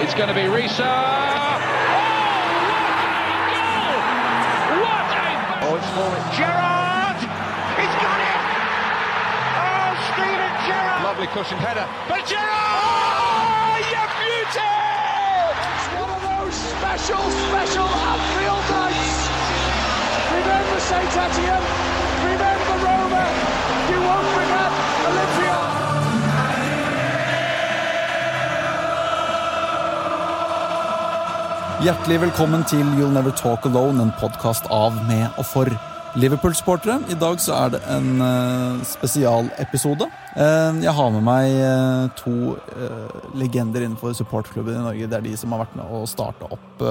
It's going to be Risa. Oh, what a goal! What a... Oh, it's for Gerrard! He's got it! Oh, Steven Gerrard! Lovely cushioned header. But Gerrard! Oh, You beauty! It's one of those special, special Anfield nights. Remember St. Etienne. Remember Roma. You won't forget Olympia. Hjertelig velkommen til You'll Never Talk Alone, en podkast av, med og for Liverpool-sportere. I dag så er det en uh, spesialepisode. Uh, jeg har med meg uh, to legender innenfor supportklubben i Norge. Det er de som har vært med å starte opp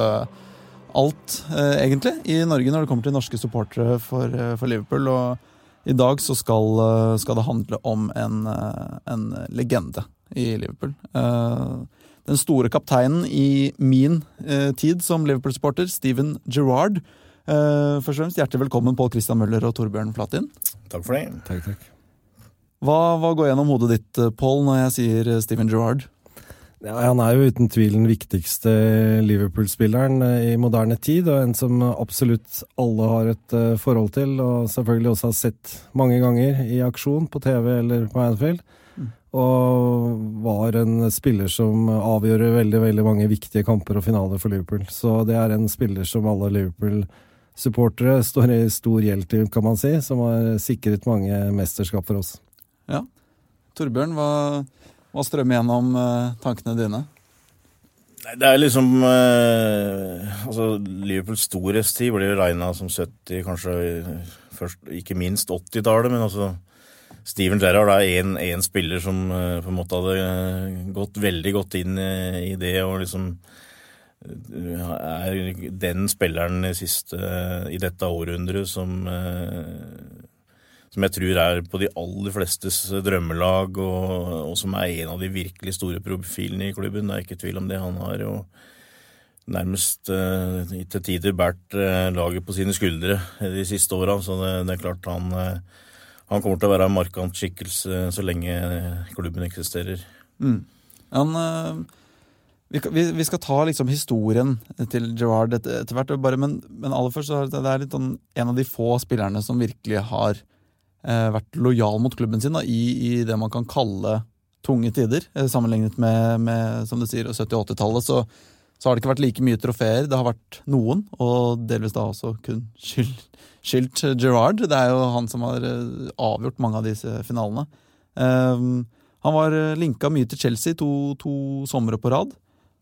alt, egentlig, i Norge når det kommer til norske supportere for, for Liverpool. Og i dag så skal, skal det handle om en, en legende i Liverpool. Uh, den store kapteinen i min eh, tid som Liverpool-supporter, Steven Gerrard. Eh, først og fremst, Hjertelig velkommen, Pål Christian Møller og Torbjørn Flatin. Takk for det. Takk, takk. Hva, hva går gjennom hodet ditt, eh, Pål, når jeg sier eh, Steven Gerrard? Ja, han er jo uten tvil den viktigste Liverpool-spilleren eh, i moderne tid, og en som absolutt alle har et forhold til, og selvfølgelig også har sett mange ganger i aksjon på TV eller på Anfield. Og var en spiller som avgjør veldig veldig mange viktige kamper og finaler for Liverpool. Så det er en spiller som alle Liverpool-supportere står i stor gjeld til, kan man si. Som har sikret mange mesterskap for oss. Ja. Torbjørn, hva, hva strømmer gjennom uh, tankene dine? Det er liksom eh, altså Liverpools storhetstid blir regna som 70, kanskje først, ikke minst 80-tallet, men altså Steven Gerrard er en, spiller som uh, på en måte hadde eh, gått veldig godt inn i det og liksom uh, er den spilleren i, siste, i dette århundret som som jeg tror er på de aller flestes drømmelag, og, og, som er en av de virkelig store profilene i klubben. Det er ikke tvil om det. Han har jo nærmest til tider båret laget på sine skuldre de siste åra, så det, det, er klart han han kommer til å være en markant skikkelse så lenge klubben eksisterer. Mm. Han, eh, vi, vi, skal ta liksom historien til Gerard etter, hvert, men, men, aller først så er det er sånn, en av de få spillerne som virkelig har eh, vært lojal mot klubben sin da, i, i, det man kan kalle tunge tider. Eh, sammenlignet med, med som du sier, 70- og 80-tallet, så, så, har det ikke vært like mye trofeer. Det har vært noen, og delvis da også kun skyld skyldt Gerrard. Det er jo han som har eh, avgjort mange av disse finalene. Um, han var eh, linka mye til Chelsea to, to somre på rad.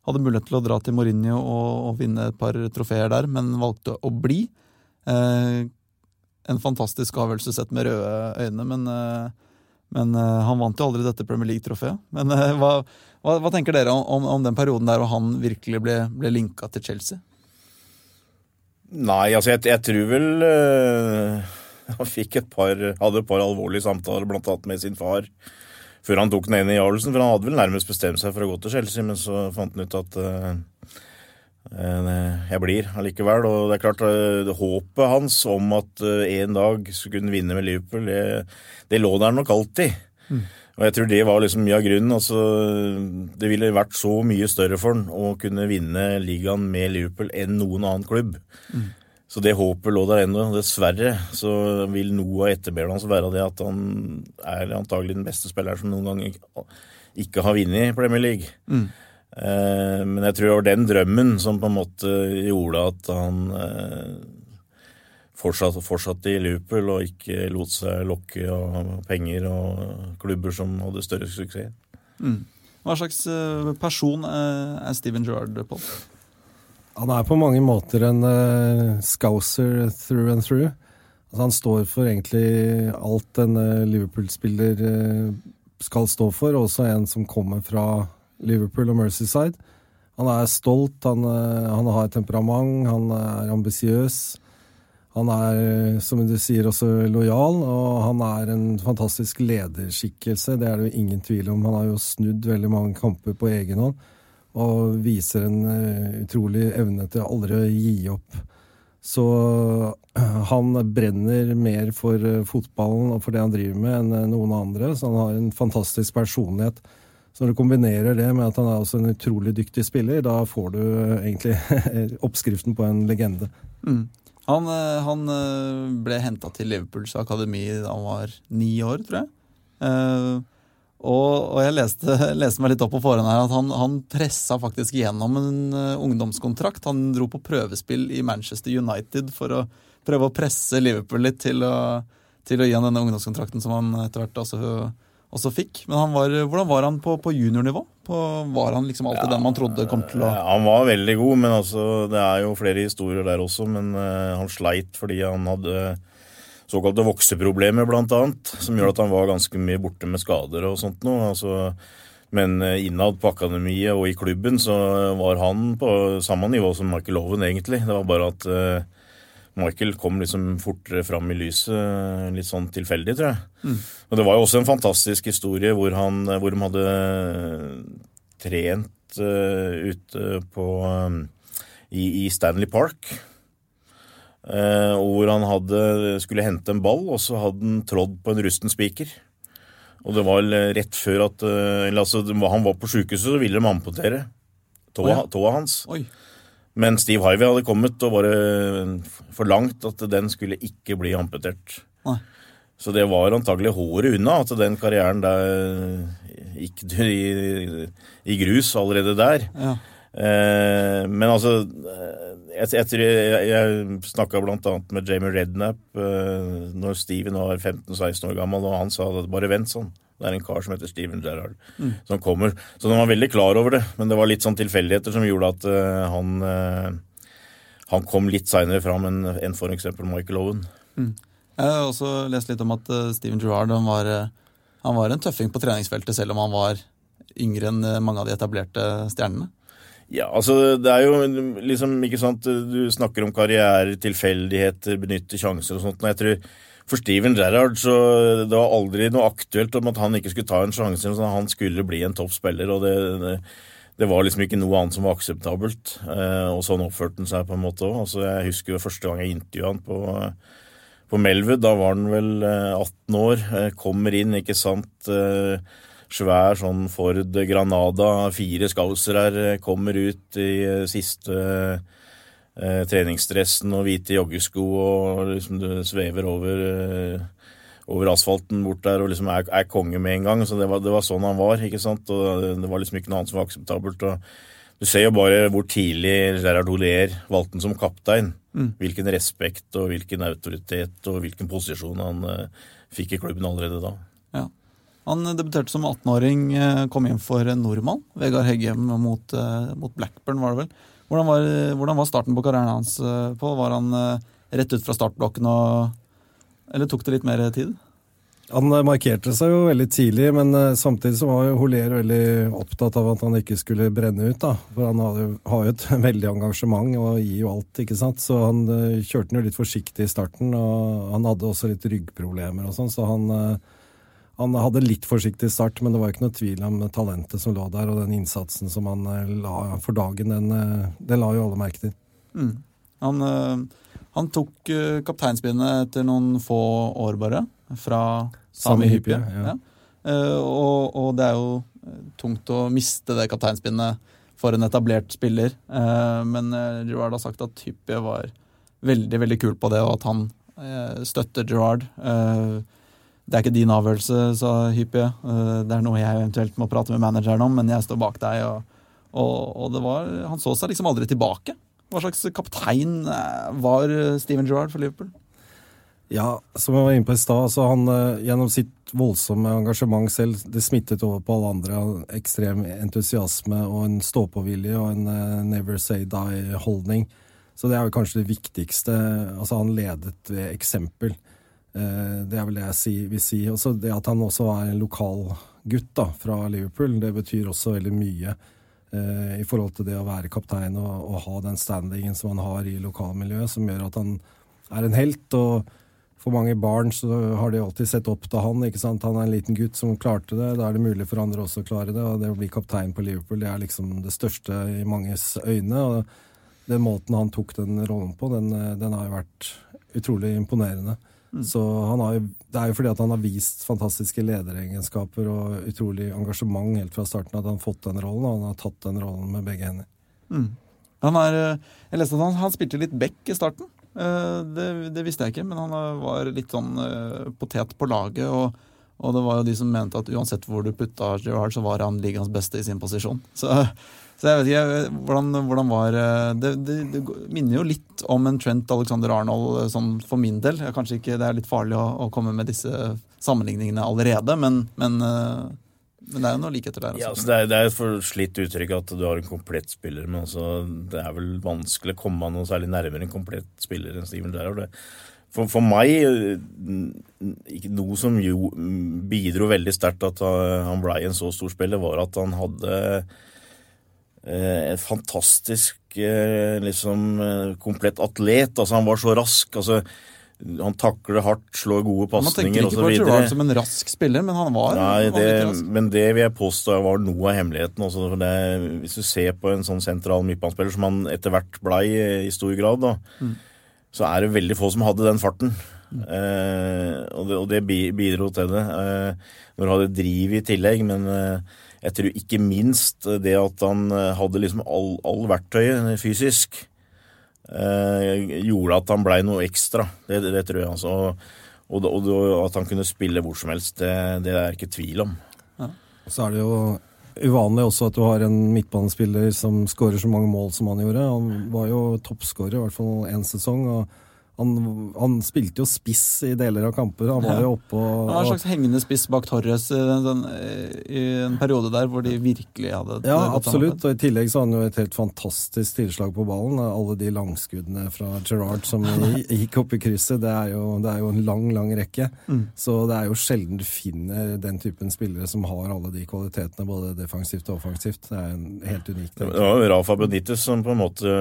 Hadde mulighet til å dra til Mourinho og, og vinne et par trofeer der, men valgte å bli. Uh, en fantastisk avgjørelse sett med røde øyne, men, uh, men uh, han vant jo aldri dette Premier League-trofeet. Men hva, hva, hva, tenker dere om, om, den perioden der hvor han virkelig ble, ble linka til Chelsea? Nei, altså jeg, jeg tror vel uh, Han fikk et par, hadde et par alvorlige samtaler, blant annet med sin far, før han tok den ene avgjørelsen. For han hadde vel nærmest bestemt seg for å gå til Chelsea, men så fant han ut at uh, jeg blir allikevel. Og det er klart, uh, håpet hans om at en dag skulle kunne vinne med Liverpool, det, det lå der nok alltid. Mm. Og jeg tror det var liksom mye av grunnen. Altså, det ville vært så mye større for han å kunne vinne ligaen med Liverpool enn noen annen klubb. Mm. Så det håpet lå der ennå. Dessverre så vil noe av etterbæret hans være det at han er antagelig den beste spilleren som noen gang ikke har vunnet Premier League. Mm. Eh, men jeg tror det var den drømmen som på en måte gjorde at han fortsatte, fortsatt, fortsatt i Liverpool og ikke lot seg lokke av penger og klubber som hadde større suksess. Mm. Hva slags eh, person er Steven Gerrard, på? Han er på mange måter en uh, scouser through and through. Altså, han står for egentlig alt en Liverpool-spiller uh, skal stå for, også en som kommer fra Liverpool og Mercyside. Han er stolt, han, han har temperament, han er ambisiøs. Han er, som du sier, også lojal, og han er en fantastisk lederskikkelse. Det er det jo ingen tvil om. Han har jo snudd veldig mange kamper på egen hånd og viser en uh, utrolig evne til aldri å gi opp. Så uh, han brenner mer for fotballen og for det han driver med, enn noen andre. Så han har en fantastisk personlighet Så når du kombinerer det med at han er også en utrolig dyktig spiller, da får du eh, egentlig oppskriften på en legende. Mm. Han, eh, han, eh, ble henta til Liverpools akademi da han var ni år, tror jeg. Og, og, jeg leste, leste, meg litt opp på forhånd her at han, han pressa faktisk gjennom en ungdomskontrakt. Han dro på prøvespill i Manchester United for å prøve å presse Liverpool litt til å, til å gi han denne ungdomskontrakten som han etter hvert også også fikk. Men var, hvordan var han på, på juniornivå? På, var han liksom alltid ja, den man trodde kom til å Han var veldig god, men altså, det er jo flere historier der også. Men uh, han sleit fordi han hadde såkalte vokseproblemer, blant annet. Som gjør at han var ganske mye borte med skader og sånt noe. Altså, men innad på akademiet og i klubben så var han på samme nivå som Michael Owen, egentlig. Det var bare at uh, Michael kom liksom fortere fram i lyset litt sånn tilfeldig, tror jeg. Mm. Og det var jo også en fantastisk historie hvor, han, hvor de hadde trent uh, ute på um, i, i, Stanley Park. Uh, hvor han hadde, skulle hente en ball, og så hadde han trådd på en rusten spiker. Og det var rett før at uh, altså, Han var på sjukehuset, så ville de amputere tåa, oh, ja. tåa hans. Oi. Men Steve Harvey hadde kommet og bare forlangt at den skulle ikke bli amputert. Nei. Så det var antagelig håret unna at den karrieren der gikk i, i grus allerede der. Ja. Eh, men altså Jeg, jeg, jeg, snakka bl.a. med Jamie Rednap eh, når Steven var 15-16 år gammel, og han sa at bare vent sånn. Det er en kar som heter Steven Gerrard mm. som kommer. Så de var veldig klar over det, men det var litt sånn tilfeldigheter som gjorde at uh, han, uh, han kom litt seinere fram enn en f.eks. Michael Owen. Mm. Jeg har også lest litt om at uh, Steven Gerrard han var, han var en tøffing på treningsfeltet, selv om han var yngre enn mange av de etablerte stjernene. Ja, altså det er jo liksom, ikke sant Du snakker om karriere, tilfeldigheter, benytte sjanser og sånt. og jeg tror for Steven Gerrard så det var aldri noe aktuelt om at han ikke skulle ta en sjanse. Sånn han skulle bli en toppspiller. og det, det, det, var liksom ikke noe annet som var akseptabelt. Eh, og sånn oppførte han seg på en måte òg. Altså, jeg husker jo første gang jeg intervjua han på, på Melwood. Da var han vel 18 eh, år. Eh, kommer inn, ikke sant. Svær sånn Ford Granada, fire her, kommer ut i siste eh, treningsdressen og hvite joggesko og liksom du svever over, eh, over asfalten bort der og liksom er, er, konge med en gang. Så det var, det var, sånn han var. ikke sant? Og det var liksom ikke noe annet som var akseptabelt. og Du ser jo bare hvor tidlig Gerhard Holier valgte han som kaptein. Mm. Hvilken respekt og hvilken autoritet og hvilken posisjon han eh, fikk i klubben allerede da. Ja. Han debuterte som 18-åring, eh, kom inn for en nordmann. Vegard Heggem mot, eh, mot Blackburn, var det vel. Hvordan var, hvordan var, starten på karrieren hans? Eh, på? Var han eh, rett ut fra startblokken og Eller tok det litt mer tid? Han eh, markerte seg jo veldig tidlig, men samtidig så var jo Holer veldig opptatt av at han ikke skulle brenne ut. da. For han har jo, et veldig engasjement og gir jo alt, ikke sant. Så han kjørte den jo litt forsiktig i starten, og han hadde også litt ryggproblemer og sånn, så han han hadde litt forsiktig start, men det var ikke noe tvil om talentet som lå der, og den innsatsen som han eh, la for dagen, den, eh, den la jo alle merke til. Mm. Han, eh, han, tok kapteinspinnet etter noen få år, bare, fra Sami Hyppie. Ja. Ja. Og, og, det er jo tungt å miste det kapteinspinnet for en etablert spiller, men Gerard har sagt at Hyppie var veldig, veldig kul på det, og at han støtter Gerard det er ikke din avgjørelse, sa Hyppie. Eh, det er noe jeg eventuelt må prate med manageren om, men jeg står bak deg. Og, og, og var, han så seg liksom aldri tilbake. Hva slags kaptein eh, var Steven Gerrard for Liverpool? Ja, som jeg var inne på i stad, så han eh, gjennom sitt voldsomme engasjement selv, det smittet over på alle andre. Ekstrem entusiasme og en stå-på-vilje og en never say die-holdning. Så det er jo kanskje det viktigste. Altså, han ledet ved eksempel. Eh, det er vel det jeg vil si. Også det at han også er en lokal gutt da, fra Liverpool, det betyr også veldig mye eh, i forhold til det å være kaptein og, og, ha den standingen som han har i lokalmiljøet, som gjør at han er en helt. og for mange barn så har de alltid sett opp til han. ikke sant? Han er en liten gutt som klarte det. Da er det mulig for andre også å klare det. og Det å bli kaptein på Liverpool det er liksom det største i manges øyne. og Den måten han tok den rollen på, den, den har jo vært utrolig imponerende. Så han har Det er jo fordi at han har vist fantastiske lederegenskaper og utrolig engasjement helt fra starten at han har fått den rollen, og han har tatt den rollen med begge hender. Han er, eh, jeg leste at han, han spilte litt back i starten. Eh, Det, det visste jeg ikke, men han eh, var litt sånn potet på laget. Og, og det var jo de som mente at uansett hvor du putta Gerhard, så var han ligaens beste i sin posisjon. Så, så jeg vet ikke hvordan, hvordan var eh, det, det, det minner jo litt om en Trent Alexander Arnold eh, sånn for min del. Kanskje ikke, Det er litt farlig å, å komme med disse sammenligningene allerede, men, men, eh, men det er jo noe likheter der. Ja, altså det, er, det er et for slitt uttrykk at du har en komplett spiller, men altså, det er vel vanskelig å komme noe særlig nærmere en komplett spiller enn Steven Gerrard. For, for meg, noe som jo bidro veldig sterkt at han blei en så stor spiller, var at han hadde eh, et fantastisk eh, liksom eh, komplett atlet. Altså, han var så rask. altså han takler hardt, slår gode Man tenker ikke på Gerard som en rask spiller, men han var Nei, det, vanvittig rask. men det vil jeg påstå var noe av hemmeligheten. Også, det, hvis du ser på en sånn sentral midtbanespiller som han etter hvert blei i stor grad, da, Mm. så er det veldig få som hadde den farten. Eh, og, det, og det bidro til det. Eh, når du hadde driv i tillegg, men eh, jeg tror ikke minst det at han eh, hadde liksom all, all verktøyet fysisk, eh, gjorde at han blei noe ekstra. Det, det, tror jeg altså. Og, og, og at han kunne spille hvor som helst, det, det er ikke tvil om. Så er det jo uvanlig også at du har en midtbanespiller som skårer så mange mål som han gjorde. Han var jo toppskårer i hvert fall én sesong. og han, han spilte jo spiss i deler av kamper. Han var jo oppe og, Han var en slags hengende spiss bak Torres i en, eh, i en periode der hvor de virkelig hadde Ja, absolutt. Og I tillegg så har han jo et helt fantastisk tilslag på ballen. Alle de langskuddene fra Gerrard som gikk opp i krysset, det er jo, det er jo en lang, lang rekke. Mm. Så det er jo sjelden du finner den typen spillere som har alle de kvalitetene, både defensivt og offensivt. Det er en helt unikt. Det var jo Rafa Benitez som på en måte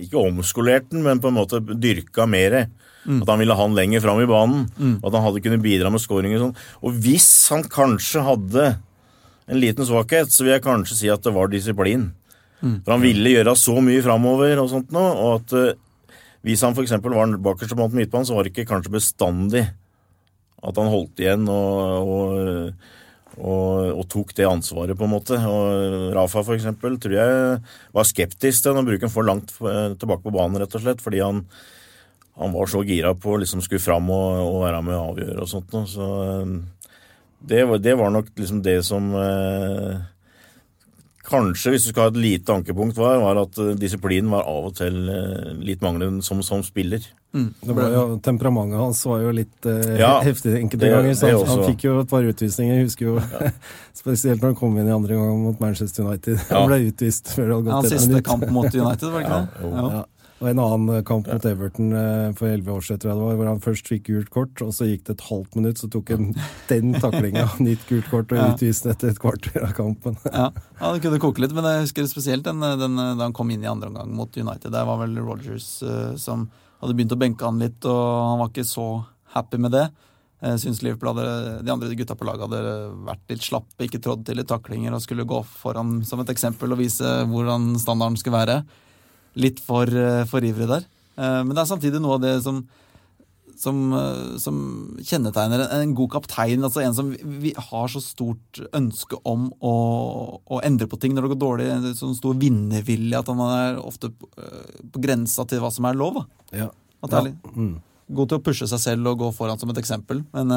ikke omskolerte den, men på en måte dyrka mer. At han ville ha han lenger fram i banen. Og at han hadde kunnet bidra med skåringer. Sånn. Og hvis han kanskje hadde en liten svakhet, så vil jeg kanskje si at det var disiplin. For han ville gjøre så mye framover og sånt nå, og at eh, hvis han f.eks. var bakerst på midtbanen, så var det ikke kanskje bestandig at han holdt igjen og, og, og, og tok det ansvaret, på en måte. Og Rafa, for eksempel, tror jeg var skeptisk til å bruke ham for langt eh, tilbake på banen, rett og slett, fordi han, han var så gira på å liksom skulle fram og, og være med og avgjøre og sånt noe. Så eh, det, det var nok liksom det som eh, Kanskje, hvis du skal ha et lite ankepunkt, var, var at eh, disiplinen var av og til eh, litt manglende som, som spiller. Det var jo, temperamentet hans var jo litt eh, Ja, heftig enkelte ganger. Så han, han fikk jo et par utvisninger. Jeg husker jo spesielt når han kom inn i andre gang mot Manchester United. Ja. Han ble utvist før det hadde gått Hans et siste kamp mot United, var det ikke Ja, det? jo. Og en annen eh, kamp mot Everton eh, for elleve år siden, det var, hvor han først fikk gult kort, og så gikk det et halvt minutt, så tok han den taklinga, nytt gult kort, og utviste etter et kvarter av kampen. Ja, ja, det kunne koke litt, men jeg husker spesielt den, den, da han kom inn i andre omgang mot United. Der var vel Rogers uh, som hadde begynt å benke han litt, og han var ikke så happy med det. Jeg syns Liverpool hadde, de andre gutta på laget hadde vært litt slappe, ikke trådd til i taklinger og skulle gå foran som et eksempel og vise hvordan standarden skulle være. Litt for, eh, for ivrig der. Eh, Men det er samtidig noe av det som som, eh, som kjennetegner en, en god kaptein. altså En som vi, vi har så stort ønske om å, å endre på ting når det går dårlig. En sånn stor vinnervilje at han er ofte på, på grensa til hva som er lov. Ja. At det litt Mm. god til å pushe seg selv og gå foran som et eksempel. Men,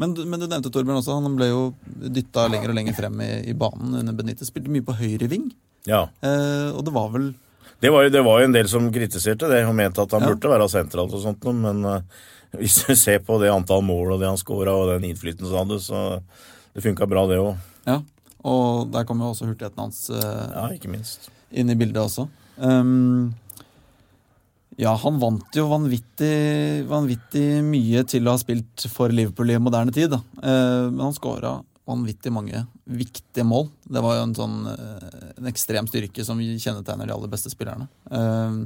men, men du nevnte Torbjørn også. Han ble jo dytta lenger og lenger frem i, i banen under Benitez. Spilte mye på høyre ving. Ja. Eh, og det var vel Det var, jo, det var jo en del som kritiserte det og mente at han Ja. burde være sentralt og sånt, men eh, hvis du ser på det antall mål og det han skåra og den innflytelsen han hadde, så det funka bra, det òg. Ja. Og der kom jo også hurtigheten hans eh, Ja, ikke minst. inn i bildet også. Um, ja, han vant jo vanvittig, vanvittig mye til å ha spilt for Liverpool i moderne tid. Da. Eh, men han skåra vanvittig mange viktige mål. Det var jo en sånn eh, en ekstrem styrke som kjennetegner de aller beste spillerne. Eh,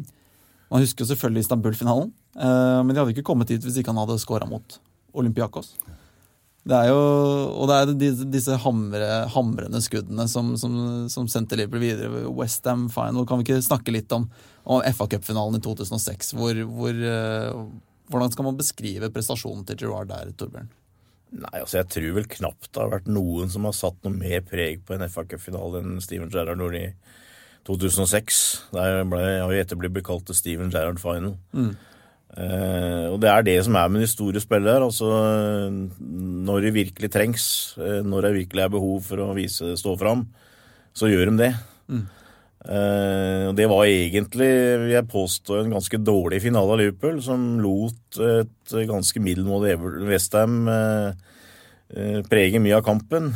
man husker jo selvfølgelig Istanbul-finalen, eh, men de hadde ikke kommet dit hvis ikke han hadde skåra mot Olympiakos. Det er jo, og det er disse hamre, hamrende skuddene som, som, som sendte Liverpool videre. Westham Final kan vi ikke snakke litt om, om FA Cup-finalen i 2006, hvor, hvor, Hvordan skal man beskrive prestasjonen til Gerard der, Torbjørn? Nei, altså Jeg tror vel knapt det har vært noen som har satt noe mer preg på en FA Cup-finale enn Steven Gerrard gjorde i 2006. Der ble har jo etter blitt kalt det Steven Gerrard Final. Mm. Eh, og det er det som er med de store spillere. Altså, når det virkelig trengs, eh, når det virkelig er behov for å vise stå fram, så gjør de det. Mm. Uh, det var egentlig, vil jeg påstå, en ganske dårlig finale av Liverpool, som lot et ganske middelmådig Westham uh, uh, prege mye av kampen.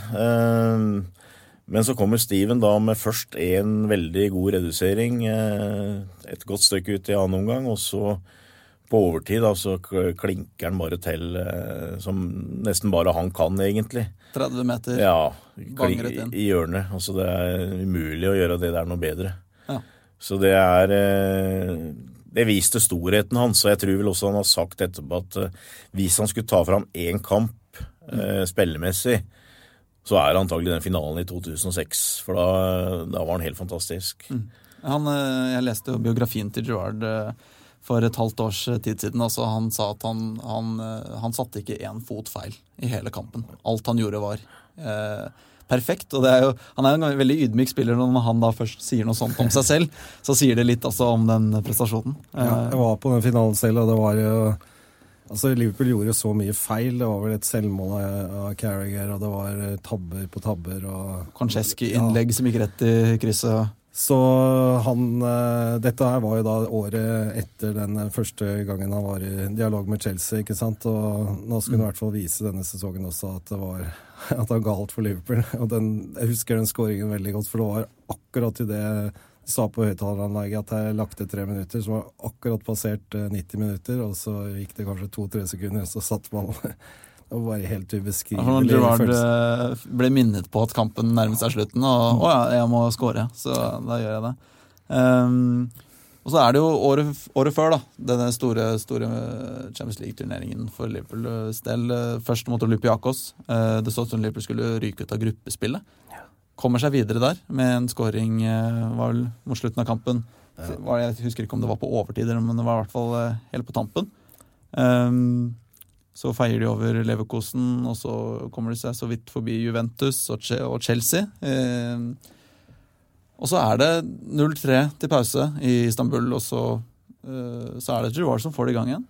Men så kommer Steven da med først en veldig god redusering, et godt stykke ut i annen omgang, og så på overtid da, så klinker han bare til som nesten bare han kan, egentlig. 30 meter, ja, i hjørnet. Altså det er umulig å gjøre det der noe bedre. Ja. Så det er eh, Det viste storheten hans, og jeg tror vel også han har sagt etterpå at eh, hvis han skulle ta fram én kamp mm. spillemessig, så er det antagelig den finalen i 2006. For da, da var han helt fantastisk. Mm. Han, jeg leste jo biografien til Gerard for et halvt års eh, tid siden. Altså, han sa at han, han, eh, han, satte ikke én fot feil i hele kampen. Alt han gjorde, var eh, perfekt. og er jo, Han er jo en veldig ydmyk spiller når han da først sier noe sånt om seg selv. Så sier det litt altså, om den prestasjonen. Ja, jeg var på den finalen selv, og det var jo Altså, Liverpool gjorde så mye feil. Det var vel et selvmål av, Carriager, og det var eh, tabber på tabber. og... Koncheski-innlegg ja. som gikk rett i krysset. Så han eh, Dette her var jo da året etter den første gangen han var i dialog med Chelsea, ikke sant. Og nå skulle han i hvert fall vise denne sesongen også at det var at det var galt for Liverpool. Og den, jeg husker den skåringen veldig godt, for det var akkurat i det sa på høyttaleranlegget at jeg lagte tre minutter, så var akkurat passert 90 eh, minutter, og så gikk det kanskje to-tre sekunder, og så satt man det var helt ubeskrivelig. Gerard eh, ble minnet på at kampen nærmet seg slutten, og å ja, jeg må score, så da gjør jeg det. Um, og så er det jo året, året før, da, denne store, store Champions League-turneringen for Liverpools del. Først mot Olympiakos. Uh, det så ut som Liverpool skulle ryke ut av gruppespillet. Kommer seg videre der med en scoring uh, var vel mot slutten av kampen. Jeg husker ikke om det var på overtid, men det var i hvert fall helt på tampen. Um, så feier de over Leverkosen, og så kommer de seg så vidt forbi Juventus og Chelsea. Eh, og så er det 0-3 til pause i Istanbul, og så, eh, så er det Giroir som får det i gang igjen.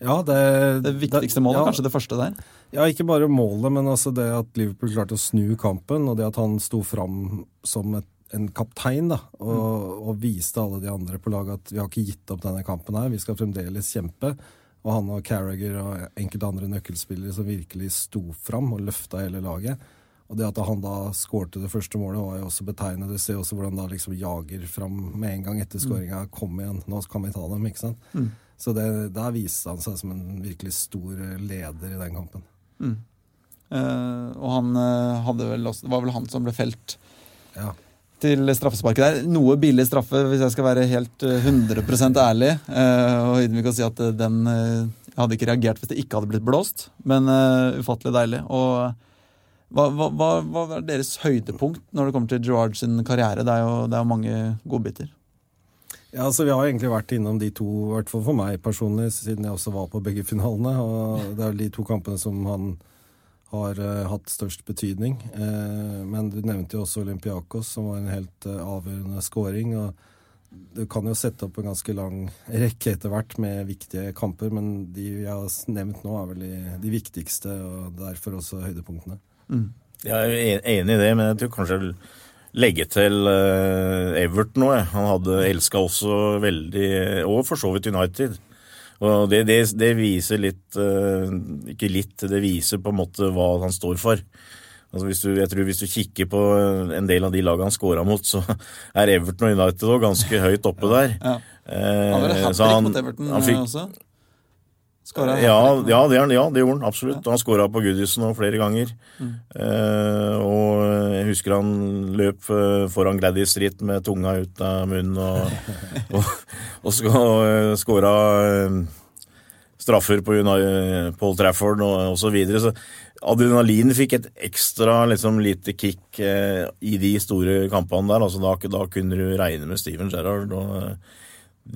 Ja, det, det viktigste målet, ja, kanskje det første der? Ja, ikke bare målet, men altså det at Liverpool klarte å snu kampen, og det at han sto fram som et, en kaptein da, og, mm. og, viste alle de andre på laget at vi har ikke gitt opp denne kampen her, vi skal fremdeles kjempe. Og han og Carragher og enkelte andre nøkkelspillere som virkelig sto fram og løfta hele laget. Og det at han da skårte det første målet, var jo også betegnende. Du ser også hvordan han da liksom jager fram med en gang etter skåringa. Mm. Kom igjen, nå kan vi ta dem, ikke sant. Mm. Så det, der viste han seg som en virkelig stor leder i den kampen. Mm. Eh, og han uh, hadde vel også Det var vel han som ble felt. Ja til straffesparket der. Noe billig straffe, hvis jeg skal være helt 100 eh, ærlig. Eh, og ydmyk å si at eh, den Jeg hadde ikke reagert hvis det ikke hadde blitt blåst, men ufattelig deilig. Og hva, hva, hva er deres høydepunkt når det kommer til Gerard sin karriere? Det er jo, det er mange godbiter. Ja, altså Vi har egentlig vært innom de to, i hvert fall for meg personlig, siden jeg også var på begge finalene. og Det er de to kampene som han har uh, hatt størst betydning. Uh, men du nevnte jo også Olympiakos, som var en helt uh, avgjørende scoring. og Du kan jo sette opp en ganske lang rekke etter hvert med viktige kamper, men de vi har nevnt nå, er vel de, de viktigste, og derfor også høydepunktene. Mm. Jeg er enig i det, men jeg tror kanskje jeg vil legge til Everton òg. Han hadde elska også veldig, og for så vidt United. Og det, det, det viser litt uh, Ikke litt, det viser på en måte hva han står for. Altså hvis du, jeg tror hvis du kikker på en del av de lagene han scora mot, så er Everton og United òg ganske høyt oppe der. Ja. ja. han var trick mot Everton han fikk, også. Ja, ja, det, ja, det gjorde han absolutt. Han skåra på Goodison flere ganger. Mm. Eh, og jeg husker han løp eh, foran Gladys Street med tunga ut av munnen og, og, og, og skåra eh, straffer på Paul Trafford og osv. Så, videre. så adrenalin fikk et ekstra liksom, lite kick eh, i de store kampene der. altså da, da, kunne du regne med Steven Gerrard. og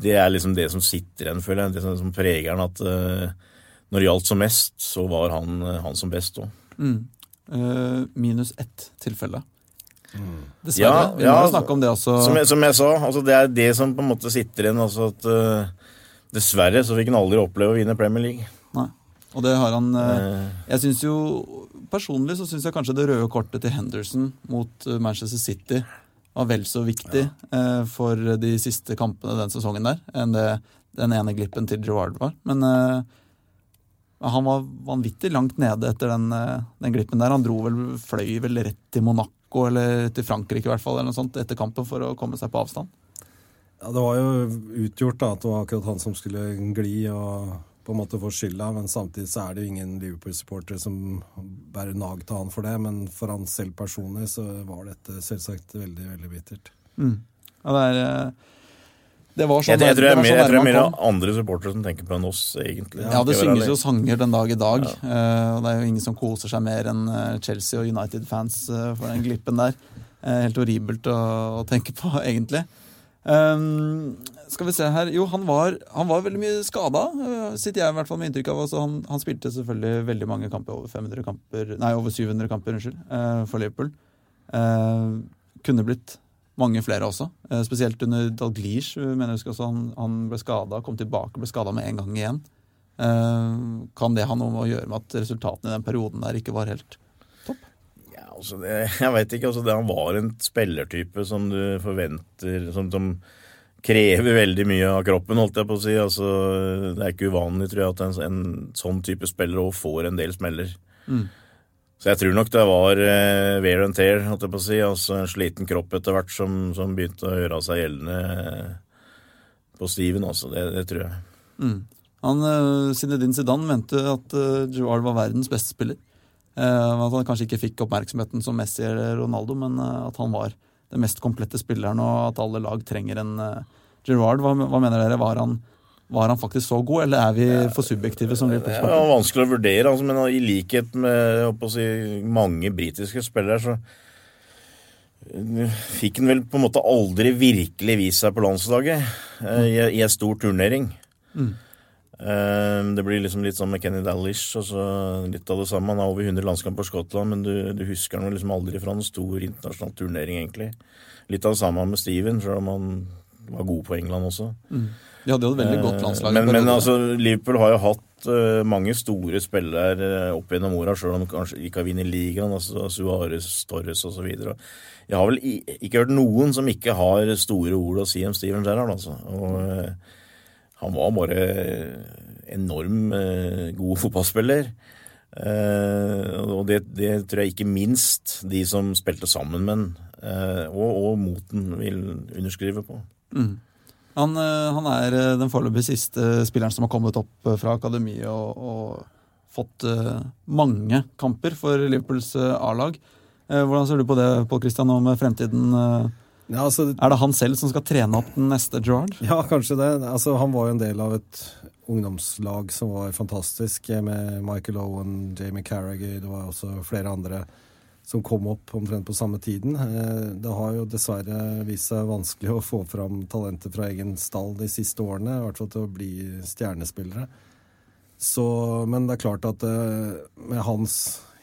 det er liksom det som sitter igjen, føler jeg. Det som, som preger han. At uh, når det gjaldt som mest, så var han, han som best òg. Mm. Uh, minus ett tilfelle. Mm. Dessverre. Ja, vi må ja, snakke om det også. Som jeg, som jeg sa, altså det er det som på en måte sitter igjen. Altså at uh, Dessverre så fikk han aldri oppleve å vinne Premier League. Nei. Og det har han Jeg synes jo Personlig så syns jeg kanskje det røde kortet til Henderson mot Manchester City var vel så viktig ja. for de siste kampene den sesongen der enn det den ene glippen til Gerard var. Men han var vanvittig langt nede etter den, eh, den, glippen der. Han dro vel, fløy vel rett til Monaco eller til Frankrike i hvert fall, eller noe sånt, etter kampen for å komme seg på avstand. Ja, Det var jo utgjort da, at det var akkurat han som skulle gli og på en måte få skylda, men samtidig så er det jo ingen Liverpool-supportere som bærer nag til han for det. Men for han selv personlig så var dette selvsagt veldig, veldig bittert. Mm. Ja, det er... Eh, det var sånn, jeg, jeg, tror jeg, sånn tror det er mer andre supportere som tenker på enn oss, egentlig. Ja, det synges jo sanger den dag i dag. Ja. Uh, og det er jo ingen som koser seg mer enn uh, Chelsea og United-fans uh, for den glippen der. helt horribelt å, å, tenke på, egentlig. Um, skal vi se her Jo, han var, han var veldig mye skada, sitter jeg i hvert fall med inntrykk av. Altså, han, han, spilte selvfølgelig veldig mange kamper, over 500 kamper, nei, over 700 kamper, unnskyld, for Liverpool. kunne blitt mange flere også. Eh, spesielt under Dalglish. mener jeg også han, han ble skada, kom tilbake, ble skada med en gang igjen. Eh, kan det ha noe å gjøre med at resultatene i den perioden der ikke var helt topp? Altså det, jeg veit ikke. Altså det, han var en spillertype som du forventer som, som, krever veldig mye av kroppen, holdt jeg på å si. Altså, det er ikke uvanlig, tror jeg, at en, en sånn type spiller òg får en del smeller. Mm. Så jeg tror nok det var eh, wear and tear, holdt jeg på å si. Altså en sliten kropp etter hvert som, som begynte å gjøre seg gjeldende eh, på Steven. Altså. Det, det tror jeg. Mm. Han, uh, Zinedine Zidane mente at uh, Gerard var verdens beste spiller. Uh, at han kanskje ikke fikk oppmerksomheten som Messi eller Ronaldo, men uh, at han var den mest komplette spilleren, og at alle lag trenger en Gerard. Hva, hva mener dere? Var han var han faktisk så god, eller er vi for subjektive som Det er vanskelig å vurdere, altså, men i likhet med si, mange britiske spillere, så fikk han vel på en måte aldri virkelig vist seg på landslaget mm. i, i en stor turnering. Mm. Eh, det blir liksom litt sånn med Kenny Dallish. Altså litt av det samme. Han har over 100 landskamper på Skottland, men du, du husker han liksom aldri fra en stor internasjonal turnering, egentlig. Litt av det samme med Steven, selv om han var god på England også. Mm. De hadde jo et veldig godt landslag. Men, men altså, Liverpool har jo hatt uh, mange store spillere uh, opp gjennom åra, sjøl om de kanskje ikke har vunnet ligaen. Altså Suárez, Torres osv. Jeg har vel ikke hørt noen som ikke har store ord å si om Steven Gerrard. Altså. Og, uh, han var bare enorm god fotballspiller. og det, det, tror jeg ikke minst de som spilte sammen med han, og, og Moten, vil underskrive på. Mm. Han, eh, han er eh, den foreløpig siste spilleren som har kommet opp eh, fra akademiet og, og, fått mange kamper for Liverpools A-lag. Hvordan ser du på det, Pål Christian, nå med fremtiden? Ja, altså, er det han selv som skal trene opp den neste Gerard? Ja, kanskje det. Altså, han var jo en del av et ungdomslag som var fantastisk, med Michael Owen, Jamie Carragher, det var også flere andre som kom opp omtrent på samme tiden. Eh, det har jo dessverre vist seg vanskelig å få fram talenter fra egen stall de siste årene, i hvert fall til å bli stjernespillere. Så, men det er klart at eh, med hans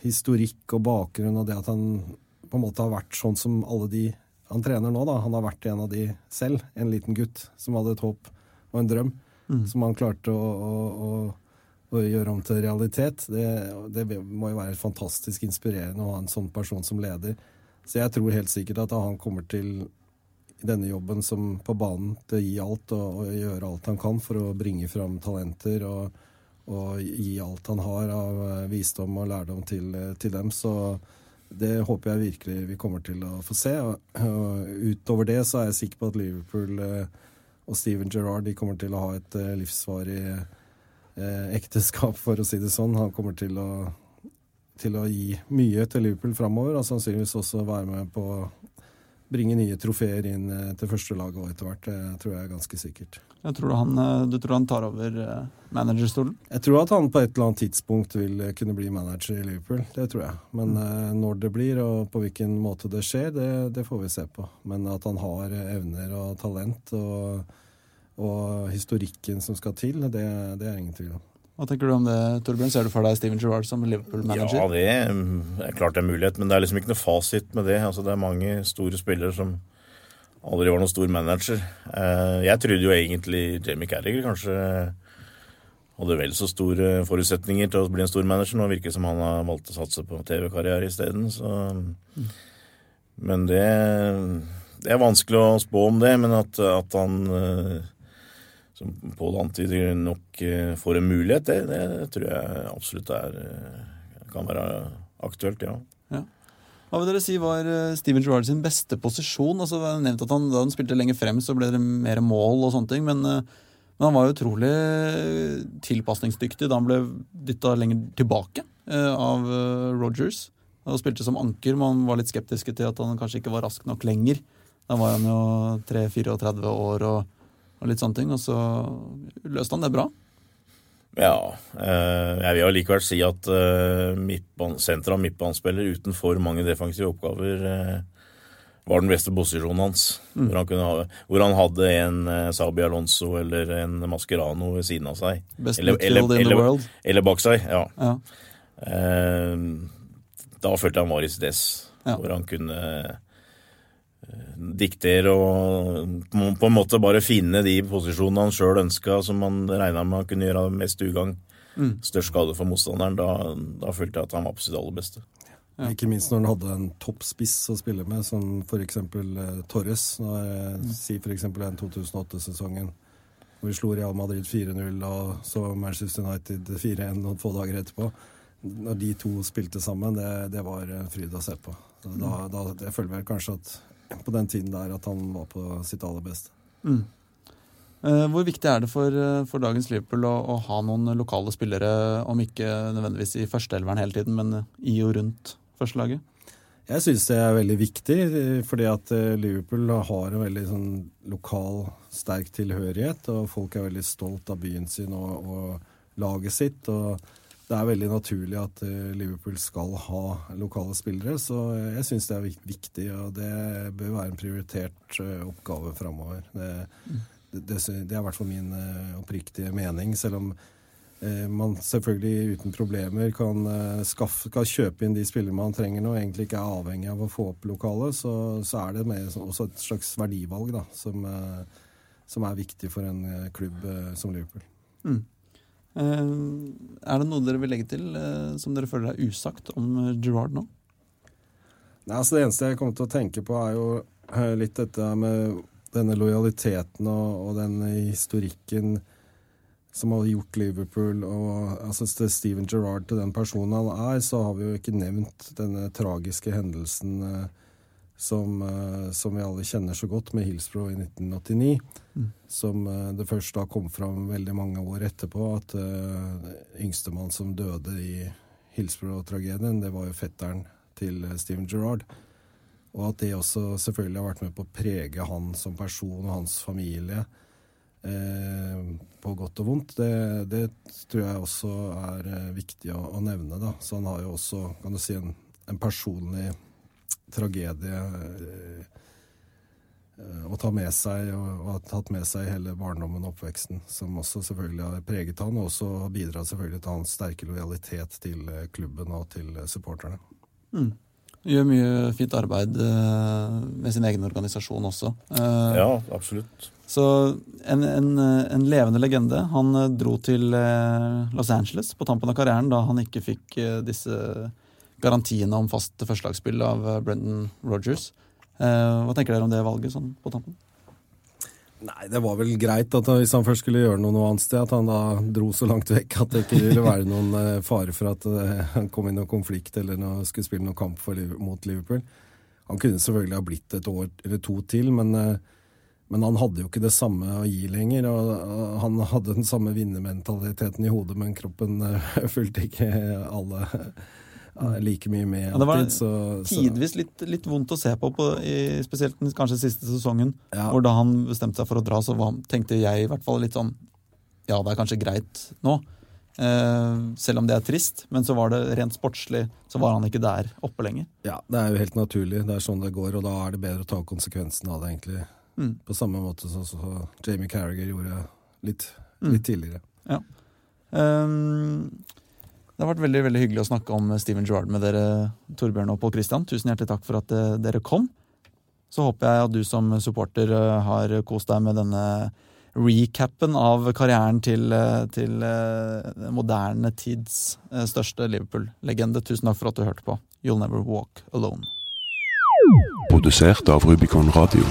historikk og bakgrunn og det at han på en måte har vært sånn som alle de han trener nå, da. Han har vært en av de selv, en liten gutt som hadde et håp og en drøm, mm. som han klarte å, å, å å gjøre om til realitet. Det, det, må jo være fantastisk inspirerende å ha en sånn person som leder. Så jeg tror helt sikkert at han kommer til denne jobben som på banen til å gi alt og, og gjøre alt han kan for å bringe fram talenter og, og gi alt han har av eh, visdom og lærdom til, til, dem. Så det håper jeg virkelig vi kommer til å få se. Og, utover det så er jeg sikker på at Liverpool eh, og Steven Gerrard de kommer til å ha et eh, livsvarig eh, ekteskap, for å si det sånn. Han kommer til å, til å gi mye til Liverpool framover, og sannsynligvis også være med på bringe nye trofeer inn eh, til førstelaget òg etter hvert. Det tror jeg er ganske sikkert. Jeg tror han, eh, du tror han tar over eh, managerstolen? Jeg tror at han på et eller annet tidspunkt vil kunne bli manager i Liverpool. Det tror jeg. Men mm. når det blir, og på hvilken måte det skjer, det, det, får vi se på. Men at han har evner og talent og og historikken som skal til, det, det er ingen tvil om. Hva tenker du om det, Torbjørn? Ser du for deg Steven Gerrard som Liverpool-manager? Ja, det er klart det er mulighet, men det er liksom ikke noe fasit med det. Altså, det er mange store spillere som aldri var noen stor manager. Eh, jeg trodde jo egentlig Jamie Carriger kanskje hadde vel så store forutsetninger til å bli en stor manager. Nå virker det som han har valgt å satse på TV-karriere isteden. Men det, det, er vanskelig å spå om det. Men at, at han, eh, som Pål antyder, nok eh, får en mulighet, det, det tror jeg absolutt er, eh, kan være aktuelt, ja. ja. Hva vil dere si var Steven Gerrard sin beste posisjon? Altså, det er nevnt at han, Da han spilte lenger frem, så ble det mer mål og sånne ting. men men han var utrolig tilpasningsdyktig da han ble dytta lenger tilbake eh, av eh, Rogers. Og spilte som anker. Man var litt skeptiske til at han kanskje ikke var rask nok lenger. Da var han jo 3-34 år og, og, litt sånne ting. Og så løste han det bra. Ja. Eh, jeg vil allikevel si at sentra senter av midtbanespiller uten for mange defensive oppgaver var den beste posisjonen hans. Mm. Hvor, han ha, hvor, han hadde en Sabia Sabi Alonso eller en Mascherano ved siden av seg. Best eller, eller, eller. Eller bak seg, ja. ja. Da følte jeg han var i sitt ja. hvor han kunne diktere og på en måte bare finne de posisjonene han sjøl ønska, som han regna med han kunne gjøre mest ugagn. Mm. Størst skade for motstanderen. Da, da følte jeg at han var på sitt aller beste. Ja. Ikke minst når han hadde en toppspiss å spille med, som f.eks. Eh, Torres. Når, mm. Si f.eks. den 2008-sesongen hvor vi slo Real Madrid 4-0 og så Manchester United 4-1 noen få dager etterpå. Når de to spilte sammen, det, det var en fryd å se på. Da, da, jeg føler vel kanskje at på den tiden der at han var på sitt aller beste. Mm. Eh, hvor viktig er det for, eh, for dagens Liverpool å, å, ha noen lokale spillere, om ikke nødvendigvis i førsteelveren hele tiden, men i og rundt førstelaget? Jeg syns det er veldig viktig, fordi at eh, Liverpool har en veldig sånn lokal, sterk tilhørighet. Og folk er veldig stolt av byen sin og, og laget sitt. og det er veldig naturlig at eh, Liverpool skal ha lokale spillere, så jeg syns det er viktig, og det bør være en prioritert eh, oppgave framover. Det, det, det, er i hvert fall min oppriktige mening, selv om Eh, man selvfølgelig uten problemer kan, eh, skaffe, kan, kjøpe inn de spillere man trenger nå, egentlig ikke er avhengig av å få opp lokalet, så, så er det også et slags verdivalg da, som, eh, som, er viktig for en klubb som Liverpool. Mm. Er det noe dere vil legge til som dere føler er usagt om Gerard nå? Nei, altså Det eneste jeg kommer til å tenke på, er jo litt dette med denne lojaliteten og, og den historikken som har gjort Liverpool og altså Steven Gerrard til den personen han er, så har vi jo ikke nevnt denne tragiske hendelsen eh, som, eh, som, vi alle kjenner så godt, med Hillsborough i 1989. Mm. Som eh, det først da kom fram veldig mange år etterpå, at uh, yngstemann som døde i Hillsborough-tragedien, det var jo fetteren til Steven Gerrard. Og at det også selvfølgelig har vært med på å prege han som person og hans familie. Eh, på godt og vondt. Det, det, tror jeg også er eh, viktig å, å, nevne. Da. Så han har jo også kan du si, en, en personlig tragedie eh, å ta med seg, og, har tatt med seg hele barndommen og oppveksten, som også selvfølgelig har preget han, og også bidratt selvfølgelig til hans sterke lojalitet til klubben og til supporterne. Mm. Gjør mye fint arbeid med sin egen organisasjon også. Ja, absolutt. Så en, en, en, levende legende. Han eh, dro til eh, Los Angeles på tampen av karrieren da han ikke fikk eh, disse garantiene om fast førstelagsspill av Brendan Rogers. Hva tenker dere om det valget sånn på tampen? Nei, Det var vel greit at hvis han først skulle gjøre noe noe annet sted, at han da dro så langt vekk at det ikke ville være noen fare for at han kom i noen konflikt eller noe, skulle spille noen kamp for, mot Liverpool. Han kunne selvfølgelig ha blitt et år eller to til, men men han hadde jo ikke det samme å gi lenger. og Han hadde den samme vinnermentaliteten i hodet, men kroppen fulgte ikke alle like mye med. Ja, det var så, tidvis litt, litt, vondt å se på, på i, spesielt den kanskje siste sesongen. Ja. Hvor da han bestemte seg for å dra, så var, tenkte jeg i hvert fall litt sånn Ja, det er kanskje greit nå. Uh, selv om det er trist, men så var det rent sportslig så var han ikke der oppe lenger. Ja, det er jo helt naturlig. Det er sånn det går, og da er det bedre å ta konsekvensen av det, egentlig Mm. På samme måte som så Jamie Carriger gjorde litt, Mm. litt tidligere. Um, det har vært veldig veldig hyggelig å snakke om Steven Gerrard med dere, Torbjørn og Pål Christian. Tusen hjertelig takk for at eh, dere kom. Så håper jeg at du som supporter eh, har kost deg med denne recapen av karrieren til, eh, til eh, moderne tids eh, største Liverpool-legende. Tusen takk for at du hørte på. You'll never walk alone. Produsert av Rubicon Radio.